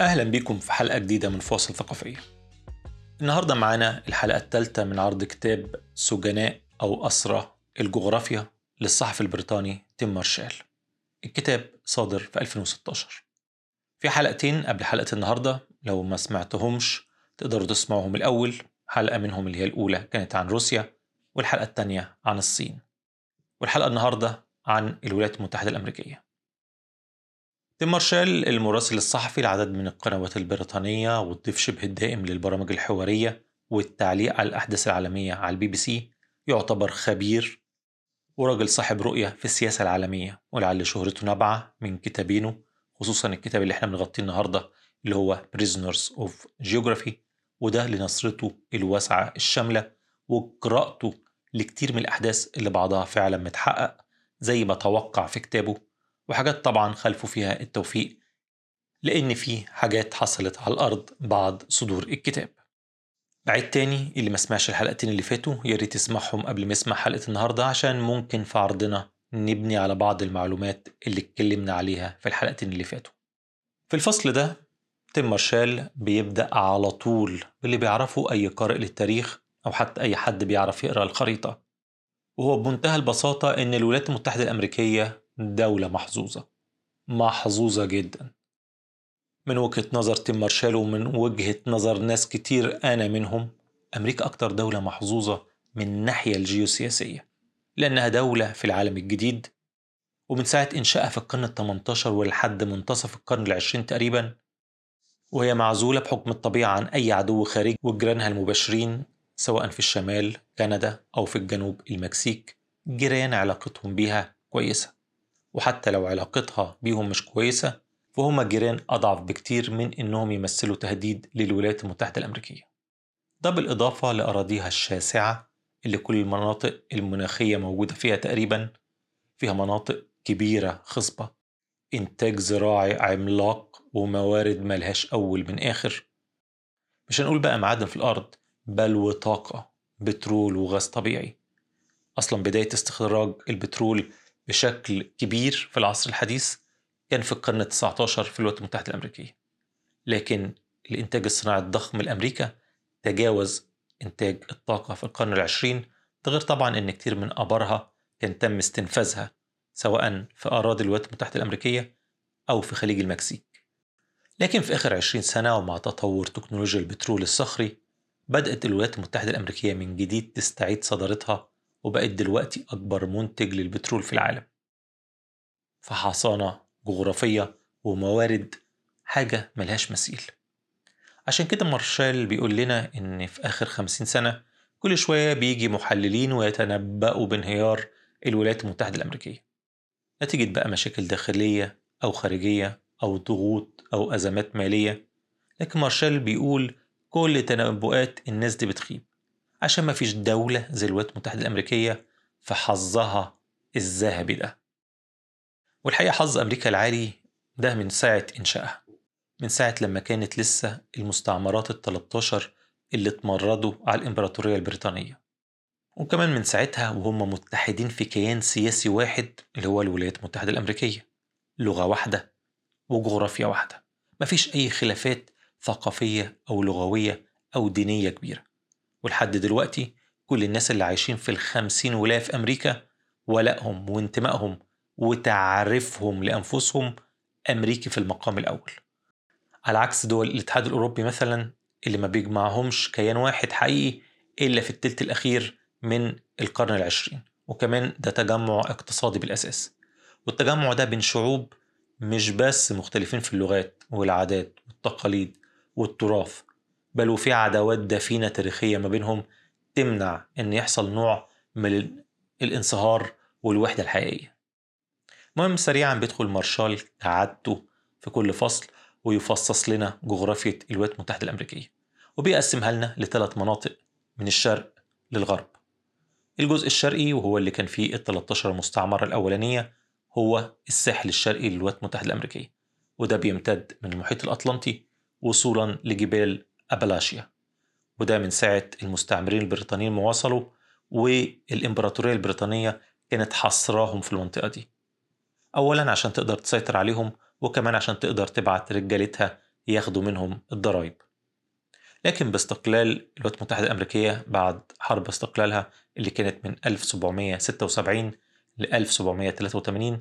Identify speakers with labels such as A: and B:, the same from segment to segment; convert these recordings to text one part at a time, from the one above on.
A: أهلا بكم في حلقة جديدة من فاصل ثقافية. النهاردة معانا الحلقة الثالثة من عرض كتاب سجناء أو أسرى الجغرافيا للصحفي البريطاني تيم مارشال. الكتاب صادر في 2016 في حلقتين قبل حلقة النهاردة لو ما سمعتهمش تقدروا تسمعوهم الأول. حلقة منهم اللي هي الأولى كانت عن روسيا والحلقة الثانية عن الصين. والحلقة النهاردة عن الولايات المتحدة الأمريكية. تيم مارشال المراسل الصحفي لعدد من القنوات البريطانية والضيف شبه الدائم للبرامج الحوارية والتعليق على الأحداث العالمية على البي بي سي يعتبر خبير وراجل صاحب رؤية في السياسة العالمية ولعل شهرته نابعة من كتابينه خصوصا الكتاب اللي إحنا بنغطيه النهاردة اللي هو Prisoners of Geography وده لنظرته الواسعة الشاملة وقراءته لكتير من الأحداث اللي بعضها فعلا متحقق زي ما توقع في كتابه وحاجات طبعا خلفوا فيها التوفيق لأن في حاجات حصلت على الأرض بعد صدور الكتاب. بعيد تاني اللي ما سمعش الحلقتين اللي فاتوا يا ريت يسمعهم قبل ما يسمع حلقة النهاردة عشان ممكن في عرضنا نبني على بعض المعلومات اللي اتكلمنا عليها في الحلقتين اللي فاتوا. في الفصل ده تيم مارشال بيبدأ على طول باللي بيعرفه أي قارئ للتاريخ أو حتى أي حد بيعرف يقرأ الخريطة. وهو بمنتهى البساطة إن الولايات المتحدة الأمريكية دولة محظوظة. محظوظة جدا. من وجهة نظر تيم مارشال ومن وجهة نظر ناس كتير أنا منهم أمريكا أكتر دولة محظوظة من الناحية الجيوسياسية لأنها دولة في العالم الجديد ومن ساعة إنشائها في القرن ال 18 ولحد منتصف القرن العشرين تقريبا وهي معزولة بحكم الطبيعة عن أي عدو خارجي. وجيرانها المباشرين سواء في الشمال كندا أو في الجنوب المكسيك جيران علاقتهم بيها كويسة. وحتى لو علاقتها بيهم مش كويسة فهم جيران أضعف بكتير من إنهم يمثلوا تهديد للولايات المتحدة الأمريكية. ده بالإضافة لأراضيها الشاسعة اللي كل المناطق المناخية موجودة فيها تقريبا فيها مناطق كبيرة خصبة إنتاج زراعي عملاق وموارد ملهاش أول من آخر. مش هنقول بقى معادن في الأرض بل وطاقة بترول وغاز طبيعي. أصلا بداية استخراج البترول بشكل كبير في العصر الحديث كان في القرن ال19 في الولايات المتحدة الأمريكية. لكن الإنتاج الصناعي الضخم لأمريكا تجاوز إنتاج الطاقة في القرن العشرين ده غير طبعا إن كتير من آبارها كان تم استنفاذها سواء في أراضي الولايات المتحدة الأمريكية أو في خليج المكسيك. لكن في آخر 20 سنة ومع تطور تكنولوجيا البترول الصخري بدأت الولايات المتحدة الأمريكية من جديد تستعيد صدارتها وبقت دلوقتي أكبر منتج للبترول في العالم. فحصانة جغرافية وموارد حاجة ملهاش مثيل. عشان كده مارشال بيقول لنا إن في آخر خمسين سنة كل شوية بيجي محللين ويتنبأوا بانهيار الولايات المتحدة الأمريكية. نتيجة بقى مشاكل داخلية أو خارجية أو ضغوط أو أزمات مالية. لكن مارشال بيقول كل تنبؤات الناس دي بتخيب. عشان ما فيش دولة زي الولايات المتحدة الأمريكية في حظها الذهبي ده. والحقيقة حظ أمريكا العالي ده من ساعة إنشائها من ساعة لما كانت لسه المستعمرات ال 13 اللي اتمردوا على الإمبراطورية البريطانية وكمان من ساعتها وهم متحدين في كيان سياسي واحد اللي هو الولايات المتحدة الأمريكية لغة واحدة وجغرافيا واحدة. مفيش أي خلافات ثقافية أو لغوية أو دينية كبيرة. ولحد دلوقتي كل الناس اللي عايشين في الخمسين ولاية في أمريكا ولائهم وانتمائهم وتعريفهم لأنفسهم أمريكي في المقام الأول. على عكس دول الاتحاد الأوروبي مثلا اللي ما بيجمعهمش كيان واحد حقيقي إلا في التلت الأخير من القرن العشرين. وكمان ده تجمع اقتصادي بالأساس. والتجمع ده بين شعوب مش بس مختلفين في اللغات والعادات والتقاليد والتراث بل وفي عداوات دفينة تاريخية ما بينهم تمنع إن يحصل نوع من الانصهار والوحدة الحقيقية. المهم سريعا بيدخل مارشال كعادته في كل فصل ويفصص لنا جغرافية الولايات المتحدة الأمريكية وبيقسمها لنا لثلاث مناطق من الشرق للغرب. الجزء الشرقي وهو اللي كان فيه ال 13 مستعمرة الأولانية هو الساحل الشرقي للولايات المتحدة الأمريكية وده بيمتد من المحيط الأطلنطي وصولا لجبال أبلاشيا وده من ساعة المستعمرين البريطانيين ما وصلوا والإمبراطورية البريطانية كانت حصراهم في المنطقة دي. أولا عشان تقدر تسيطر عليهم وكمان عشان تقدر تبعت رجالتها ياخدوا منهم الضرائب لكن باستقلال الولايات المتحدة الأمريكية بعد حرب استقلالها اللي كانت من 1776 ل 1783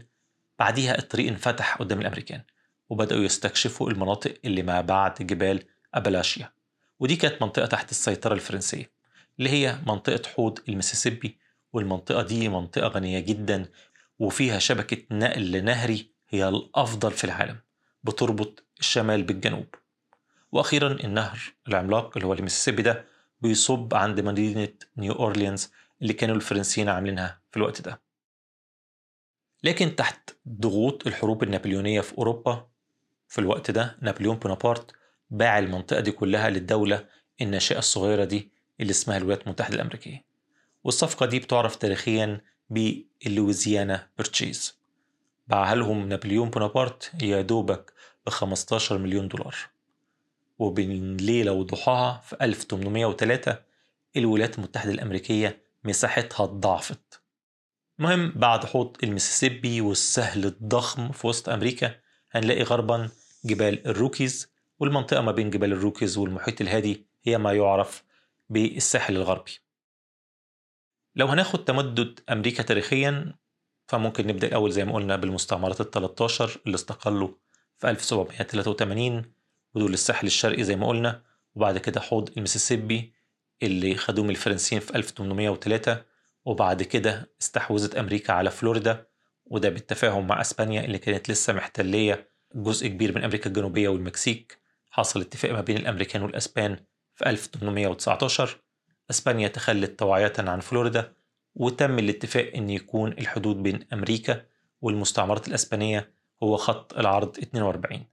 A: بعديها الطريق انفتح قدام الأمريكان وبدأوا يستكشفوا المناطق اللي ما بعد جبال أبلاشيا. ودي كانت منطقة تحت السيطرة الفرنسية اللي هي منطقة حوض المسيسيبي والمنطقة دي منطقة غنية جدا وفيها شبكة نقل نهري هي الأفضل في العالم بتربط الشمال بالجنوب. وأخيرا النهر العملاق اللي هو المسيسيبي ده بيصب عند مدينة نيو أورليانز اللي كانوا الفرنسيين عاملينها في الوقت ده. لكن تحت ضغوط الحروب النابليونية في أوروبا في الوقت ده نابليون بونابرت باع المنطقة دي كلها للدولة الناشئة الصغيرة دي اللي اسمها الولايات المتحدة الأمريكية. والصفقة دي بتعرف تاريخيا بال Louisiana Purchase. باعها لهم نابليون بونابرت يا دوبك ب 15 مليون دولار. وبين ليلة وضحاها في 1803 الولايات المتحدة الأمريكية مساحتها اتضاعفت. المهم بعد حوض المسيسيبي والسهل الضخم في وسط أمريكا هنلاقي غربا جبال الروكيز والمنطقة ما بين جبال الروكيز والمحيط الهادي هي ما يعرف بالساحل الغربي. لو هناخد تمدد أمريكا تاريخيا فممكن نبدأ الأول زي ما قلنا بالمستعمرات ال 13 اللي استقلوا في 1783 ودول الساحل الشرقي زي ما قلنا وبعد كده حوض المسيسيبي اللي خدوه من الفرنسيين في 1803 وبعد كده استحوذت أمريكا على فلوريدا وده بالتفاهم مع أسبانيا اللي كانت لسه محتلية جزء كبير من أمريكا الجنوبية والمكسيك. حصل اتفاق ما بين الأمريكان والأسبان في 1819 أسبانيا تخلت طواعية عن فلوريدا وتم الاتفاق أن يكون الحدود بين أمريكا والمستعمرات الأسبانية هو خط العرض 42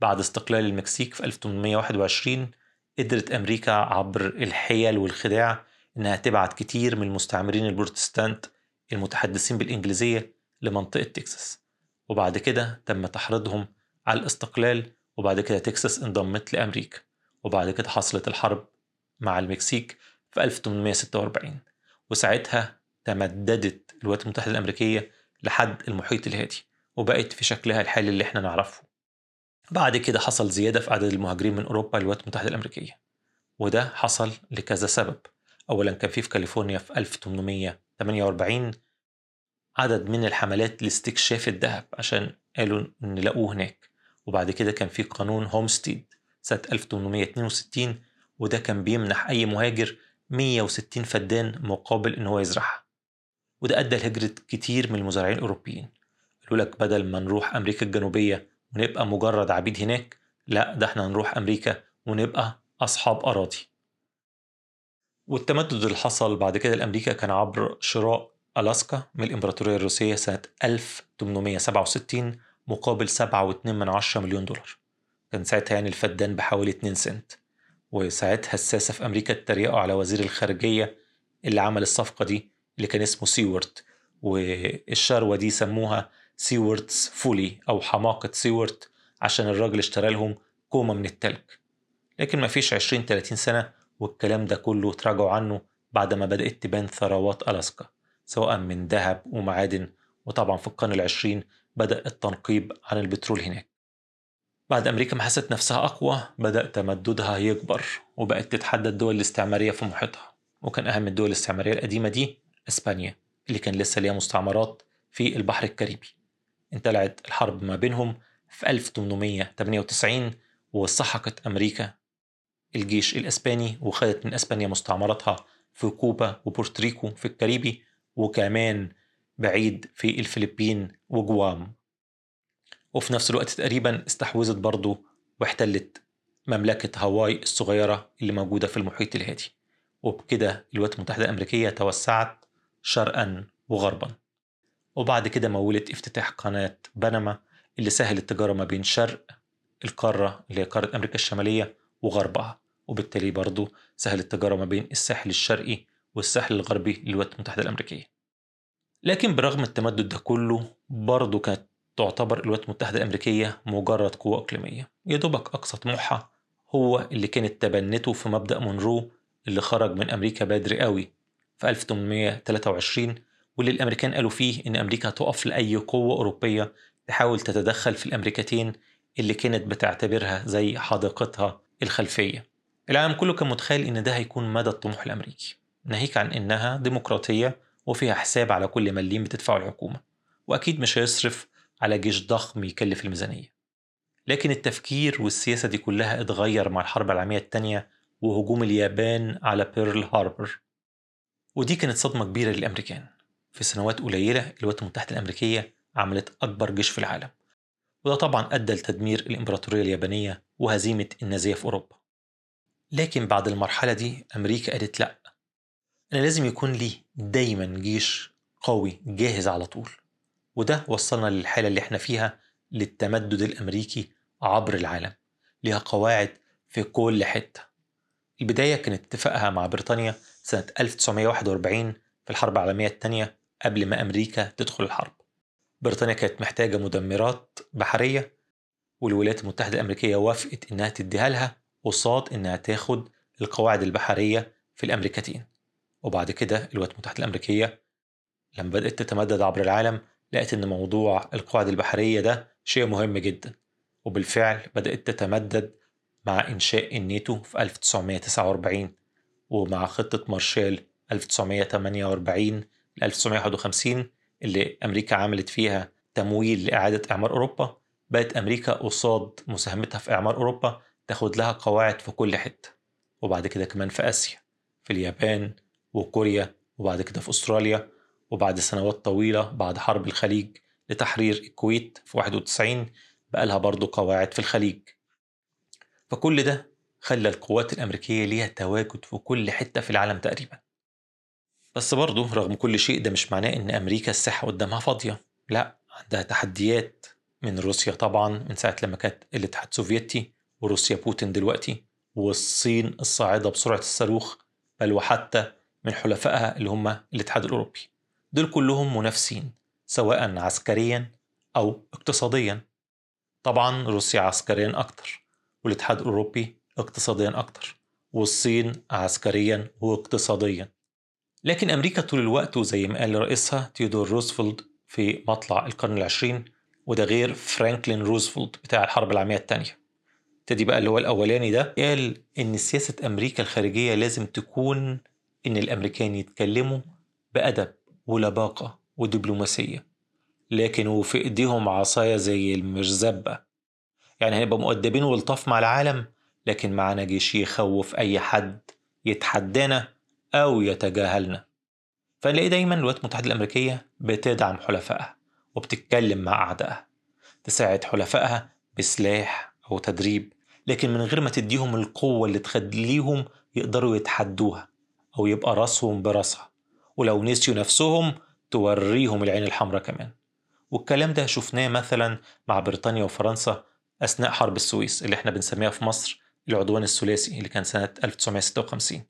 A: بعد استقلال المكسيك في 1821 قدرت أمريكا عبر الحيل والخداع إنها تبعت كتير من المستعمرين البروتستانت المتحدثين بالإنجليزية لمنطقة تكساس. وبعد كده تم تحريضهم على الاستقلال وبعد كده تكساس انضمت لأمريكا وبعد كده حصلت الحرب مع المكسيك في 1846 وساعتها تمددت الولايات المتحدة الأمريكية لحد المحيط الهادي وبقت في شكلها الحالي اللي إحنا نعرفه. بعد كده حصل زيادة في عدد المهاجرين من أوروبا للولايات المتحدة الأمريكية وده حصل لكذا سبب. أولا كان في في كاليفورنيا في 1848 عدد من الحملات لاستكشاف الذهب عشان قالوا إن هناك. وبعد كده كان في قانون هومستيد سنة 1862 وده كان بيمنح أي مهاجر 160 فدان مقابل إن هو يزرعها. وده أدى لهجرة كتير من المزارعين الأوروبيين. قالوا لك بدل ما نروح أمريكا الجنوبية ونبقى مجرد عبيد هناك لا ده إحنا نروح أمريكا ونبقى أصحاب أراضي. والتمدد اللي حصل بعد كده لأمريكا كان عبر شراء ألاسكا من الإمبراطورية الروسية سنة 1867 مقابل 7.2 من عشرة مليون دولار. كان ساعتها يعني الفدان بحوالي 2 سنت. وساعتها الساسة في أمريكا اتريقوا على وزير الخارجية اللي عمل الصفقة دي اللي كان اسمه سيورت والشروة دي سموها Seward's Folly أو حماقة سيورد عشان الراجل اشترى لهم كومة من التلج. لكن ما فيش 20 30 سنة والكلام ده كله تراجعوا عنه بعد ما بدأت تبان ثروات ألاسكا سواء من ذهب ومعادن وطبعا في القرن العشرين بدأ التنقيب عن البترول هناك. بعد أمريكا ما حست نفسها أقوى بدأ تمددها يكبر وبقت تتحدى الدول الاستعمارية في محيطها. وكان أهم الدول الاستعمارية القديمة دي إسبانيا اللي كان لسه ليها مستعمرات في البحر الكاريبي. انتلعت الحرب ما بينهم في 1898 وسحقت أمريكا الجيش الإسباني وخدت من إسبانيا مستعمراتها في كوبا وبورتريكو في الكاريبي وكمان بعيد في الفلبين وجوام. وفي نفس الوقت تقريبا استحوذت برضو واحتلت مملكة هاواي الصغيرة اللي موجودة في المحيط الهادي. وبكده الولايات المتحدة الأمريكية توسعت شرقا وغربا. وبعد كده مولت افتتاح قناة بنما اللي سهل التجارة ما بين شرق القارة اللي هي قارة أمريكا الشمالية وغربها. وبالتالي برضو سهل التجارة ما بين الساحل الشرقي والساحل الغربي للولايات المتحدة الأمريكية. لكن برغم التمدد ده كله برضه كانت تعتبر الولايات المتحدة الأمريكية مجرد قوة إقليمية. يا دوبك أقصى طموحها هو اللي كانت تبنته في مبدأ مونرو اللي خرج من أمريكا بدري قوي في 1823 واللي الأمريكان قالوا فيه إن أمريكا تقف لأي قوة أوروبية تحاول تتدخل في الأمريكتين اللي كانت بتعتبرها زي حديقتها الخلفية. العالم كله كان متخيل إن ده هيكون مدى الطموح الأمريكي. ناهيك عن إنها ديمقراطية وفيها حساب على كل مليم بتدفعه الحكومة وأكيد مش هيصرف على جيش ضخم يكلف الميزانية. لكن التفكير والسياسة دي كلها اتغير مع الحرب العالمية التانية وهجوم اليابان على بيرل هاربر ودي كانت صدمة كبيرة للأمريكان. في سنوات قليلة الولايات المتحدة الأمريكية عملت أكبر جيش في العالم. وده طبعا أدى لتدمير الإمبراطورية اليابانية وهزيمة النازية في أوروبا. لكن بعد المرحلة دي أمريكا قالت لأ لازم يكون لي دايما جيش قوي جاهز على طول. وده وصلنا للحالة اللي إحنا فيها للتمدد الأمريكي عبر العالم ليها قواعد في كل حتة. البداية كانت اتفاقها مع بريطانيا سنة 1941 في الحرب العالمية الثانية قبل ما أمريكا تدخل الحرب. بريطانيا كانت محتاجة مدمرات بحرية والولايات المتحدة الأمريكية وافقت إنها تديها لها قصاد إنها تاخد القواعد البحرية في الأمريكتين. وبعد كده الولايات المتحدة الأمريكية لما بدأت تتمدد عبر العالم لقت إن موضوع القواعد البحرية ده شيء مهم جدا. وبالفعل بدأت تتمدد مع إنشاء الناتو في 1949 ومع خطة مارشال 1948 ل 1951 اللي أمريكا عملت فيها تمويل لإعادة إعمار أوروبا. بقت أمريكا قصاد مساهمتها في إعمار أوروبا تاخد لها قواعد في كل حتة. وبعد كده كمان في آسيا في اليابان وكوريا وبعد كده في أستراليا وبعد سنوات طويلة بعد حرب الخليج لتحرير الكويت في 91 بقى لها برضه قواعد في الخليج. فكل ده خلى القوات الأمريكية ليها تواجد في كل حتة في العالم تقريبا. بس برضه رغم كل شيء ده مش معناه إن أمريكا الساحة قدامها فاضية. لا عندها تحديات من روسيا طبعا من ساعة لما كانت الاتحاد السوفيتي وروسيا بوتين دلوقتي والصين الصاعدة بسرعة الصاروخ بل وحتى من حلفائها اللي هم الاتحاد الأوروبي. دول كلهم منافسين سواء عسكريا أو اقتصاديا. طبعا روسيا عسكريا أكتر والاتحاد الأوروبي اقتصاديا أكتر والصين عسكريا واقتصاديا. لكن أمريكا طول الوقت وزي ما قال رئيسها تيودور روزفلت في مطلع القرن العشرين وده غير فرانكلين روزفلت بتاع الحرب العالمية الثانية تدي بقى اللي هو الأولاني ده قال إن سياسة أمريكا الخارجية لازم تكون إن الأمريكان يتكلموا بأدب ولباقة ودبلوماسية لكن وفي إيديهم عصاية زي المرزبة يعني هنبقى مؤدبين ولطاف مع العالم لكن معانا جيش يخوف أي حد يتحدانا أو يتجاهلنا. فنلاقي دايما الولايات المتحدة الأمريكية بتدعم حلفائها وبتتكلم مع أعدائها تساعد حلفائها بسلاح أو تدريب لكن من غير ما تديهم القوة اللي تخليهم يقدروا يتحدوها. أو يبقى راسهم براسها ولو نسيوا نفسهم توريهم العين الحمراء كمان. والكلام ده شفناه مثلا مع بريطانيا وفرنسا أثناء حرب السويس اللي إحنا بنسميها في مصر العدوان الثلاثي اللي كان سنة 1956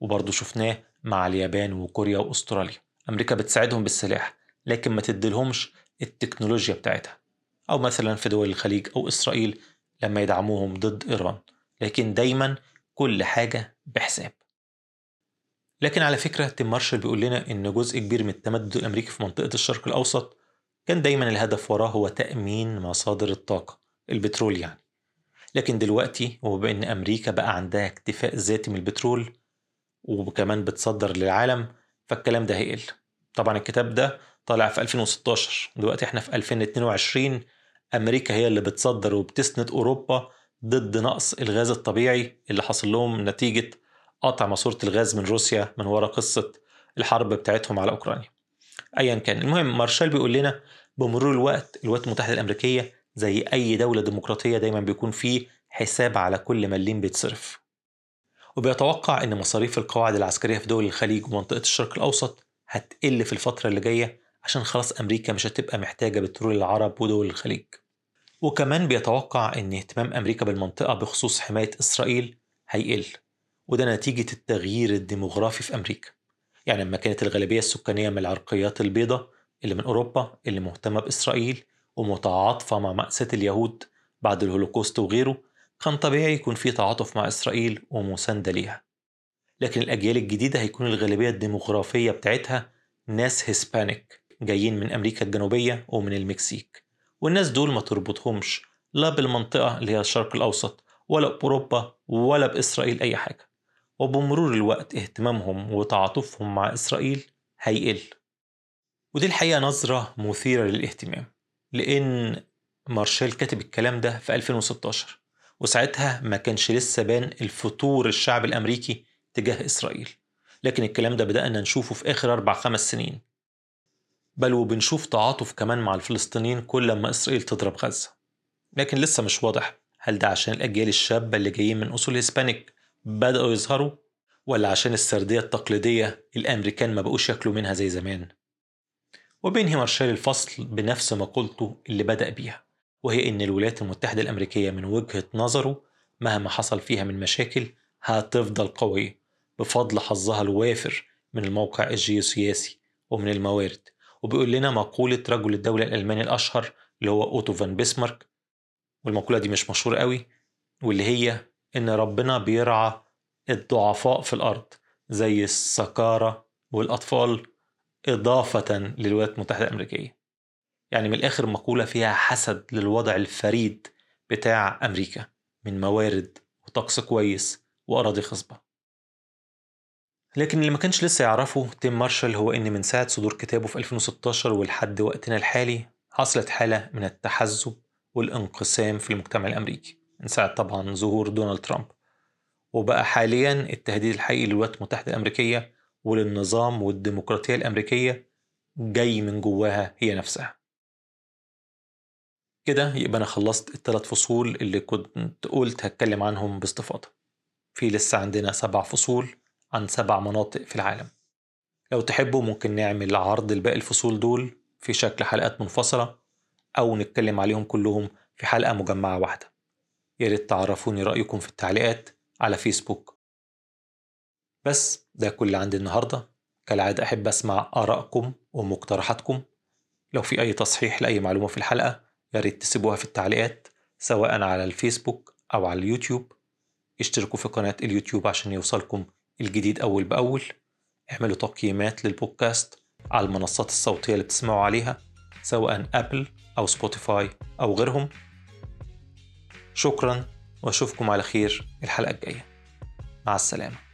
A: وبرضه شفناه مع اليابان وكوريا وأستراليا. أمريكا بتساعدهم بالسلاح لكن ما تديلهمش التكنولوجيا بتاعتها. أو مثلا في دول الخليج أو إسرائيل لما يدعموهم ضد إيران. لكن دايما كل حاجة بحساب. لكن على فكرة تيم مارشال بيقول لنا إن جزء كبير من التمدد الأمريكي في منطقة الشرق الأوسط كان دايما الهدف وراه هو تأمين مصادر الطاقة البترول يعني. لكن دلوقتي وبما إن أمريكا بقى عندها اكتفاء ذاتي من البترول وكمان بتصدر للعالم فالكلام ده هيقل. طبعا الكتاب ده طالع في 2016 دلوقتي إحنا في 2022 أمريكا هي اللي بتصدر وبتسند أوروبا ضد نقص الغاز الطبيعي اللي حصل لهم نتيجة قطع ماسورة الغاز من روسيا من وراء قصة الحرب بتاعتهم على أوكرانيا. أيا كان. المهم مارشال بيقول لنا بمرور الوقت الولايات المتحدة الأمريكية زي أي دولة ديمقراطية دايما بيكون فيه حساب على كل مليم بيتصرف. وبيتوقع أن مصاريف القواعد العسكرية في دول الخليج ومنطقة الشرق الأوسط هتقل في الفترة اللي جاية عشان خلاص أمريكا مش هتبقى محتاجة بترول العرب ودول الخليج. وكمان بيتوقع أن اهتمام أمريكا بالمنطقة بخصوص حماية إسرائيل هيقل. وده نتيجة التغيير الديموغرافي في أمريكا. يعني لما كانت الغالبية السكانية من العرقيات البيضاء اللي من أوروبا اللي مهتمة بإسرائيل ومتعاطفة مع مأساة اليهود بعد الهولوكوست وغيره كان طبيعي يكون في تعاطف مع إسرائيل ومساندة ليها. لكن الأجيال الجديدة هيكون الغالبية الديموغرافية بتاعتها ناس Hispanic جايين من أمريكا الجنوبية ومن المكسيك. والناس دول ما تربطهمش لا بالمنطقة اللي هي الشرق الأوسط ولا بأوروبا ولا بإسرائيل أي حاجة. وبمرور الوقت اهتمامهم وتعاطفهم مع إسرائيل هيقل. ودي الحقيقة نظرة مثيرة للاهتمام لأن مارشال كاتب الكلام ده في 2016 وساعتها ما كانش لسه بان الفتور الشعب الأمريكي تجاه إسرائيل. لكن الكلام ده بدأنا نشوفه في آخر أربع خمس سنين. بل وبنشوف تعاطف كمان مع الفلسطينيين كل ما إسرائيل تضرب غزة. لكن لسه مش واضح هل ده عشان الأجيال الشابة اللي جايين من أصول هسبانيك بدأوا يظهروا؟ ولا عشان السردية التقليدية الأمريكان ما بقوش ياكلوا منها زي زمان؟ وبينهي مارشال الفصل بنفس مقولته اللي بدأ بيها وهي إن الولايات المتحدة الأمريكية من وجهة نظره مهما حصل فيها من مشاكل هتفضل قوية بفضل حظها الوافر من الموقع الجيوسياسي ومن الموارد. وبيقول لنا مقولة رجل الدولة الألماني الأشهر اللي هو أوتو فان بيسمارك والمقولة دي مش مشهورة قوي واللي هي إن ربنا بيرعى الضعفاء في الأرض زي السكارى والأطفال إضافة للولايات المتحدة الأمريكية. يعني من الآخر مقولة فيها حسد للوضع الفريد بتاع أمريكا من موارد وطقس كويس وأراضي خصبة. لكن اللي ما كانش لسه يعرفه تيم مارشال هو إن من ساعة صدور كتابه في 2016 ولحد وقتنا الحالي حصلت حالة من التحزب والانقسام في المجتمع الأمريكي. من ساعة طبعا ظهور دونالد ترامب. وبقى حاليا التهديد الحقيقي للولايات المتحدة الأمريكية وللنظام والديمقراطية الأمريكية جاي من جواها هي نفسها. كده يبقى أنا خلصت الثلاث فصول اللي كنت قلت هتكلم عنهم باستفاضة. في لسه عندنا سبع فصول عن سبع مناطق في العالم. لو تحبوا ممكن نعمل عرض لباقي الفصول دول في شكل حلقات منفصلة أو نتكلم عليهم كلهم في حلقة مجمعة واحدة. ياريت تعرفوني رأيكم في التعليقات على فيسبوك. بس ده كل عندي النهاردة. كالعادة أحب أسمع آرائكم ومقترحاتكم. لو في أي تصحيح لأي معلومة في الحلقة ياريت تسيبوها في التعليقات سواء على الفيسبوك أو على اليوتيوب. اشتركوا في قناة اليوتيوب عشان يوصلكم الجديد أول بأول. اعملوا تقييمات للبودكاست على المنصات الصوتية اللي بتسمعوا عليها سواء أبل أو سبوتيفاي أو غيرهم. شكرا وأشوفكم على خير الحلقة الجاية. مع السلامة.